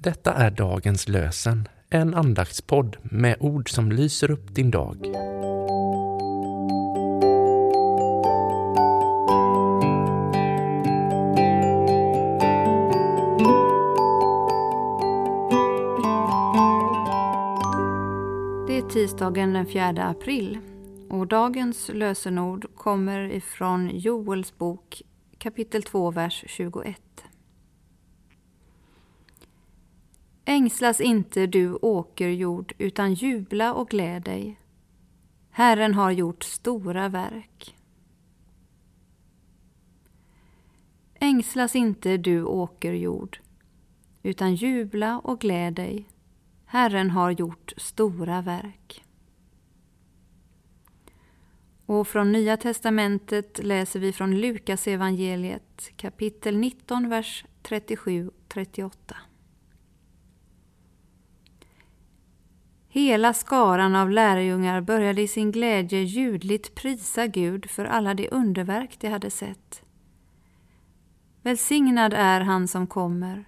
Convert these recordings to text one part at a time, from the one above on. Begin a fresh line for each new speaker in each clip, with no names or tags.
Detta är dagens lösen, en andaktspodd med ord som lyser upp din dag.
Det är tisdagen den 4 april och dagens lösenord kommer ifrån Joels bok kapitel 2, vers 21. Ängslas inte du åkerjord, utan jubla och gläd dig. Herren har gjort stora verk. Ängslas inte du åkerjord, utan jubla och gläd dig. Herren har gjort stora verk. Och från Nya testamentet läser vi från Lukas evangeliet kapitel 19, vers 37-38. Hela skaran av lärjungar började i sin glädje ljudligt prisa Gud för alla de underverk de hade sett. Välsignad är han som kommer,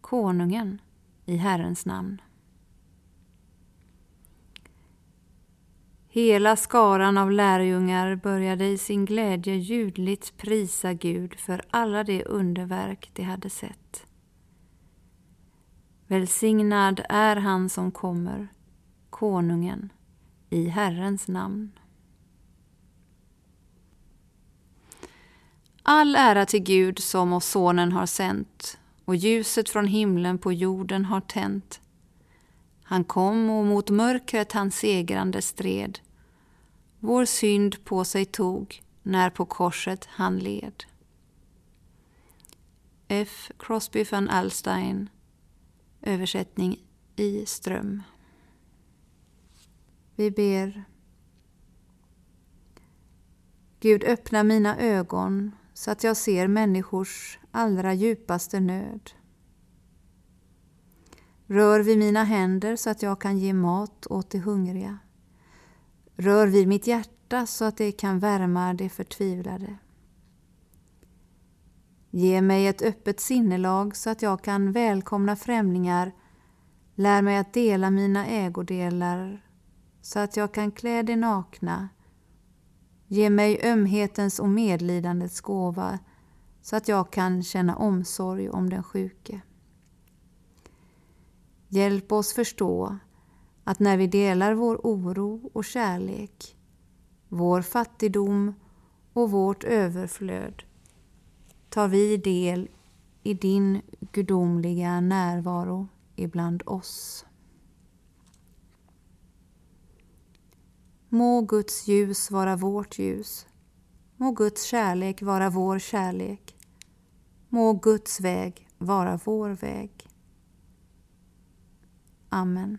konungen, i Herrens namn. Hela skaran av lärjungar började i sin glädje ljudligt prisa Gud för alla de underverk de hade sett. Välsignad är han som kommer, konungen, i Herrens namn. All ära till Gud som oss Sonen har sänt och ljuset från himlen på jorden har tänt. Han kom och mot mörkret han segrande stred. Vår synd på sig tog när på korset han led. F. Crosby van Alstein Översättning i Ström vi ber. Gud, öppna mina ögon så att jag ser människors allra djupaste nöd. Rör vid mina händer så att jag kan ge mat åt de hungriga. Rör vid mitt hjärta så att det kan värma de förtvivlade. Ge mig ett öppet sinnelag så att jag kan välkomna främlingar. Lär mig att dela mina ägodelar så att jag kan klä det nakna. Ge mig ömhetens och medlidandets gåva så att jag kan känna omsorg om den sjuke. Hjälp oss förstå att när vi delar vår oro och kärlek, vår fattigdom och vårt överflöd tar vi del i din gudomliga närvaro ibland oss. Må Guds ljus vara vårt ljus. Må Guds kärlek vara vår kärlek. Må Guds väg vara vår väg. Amen.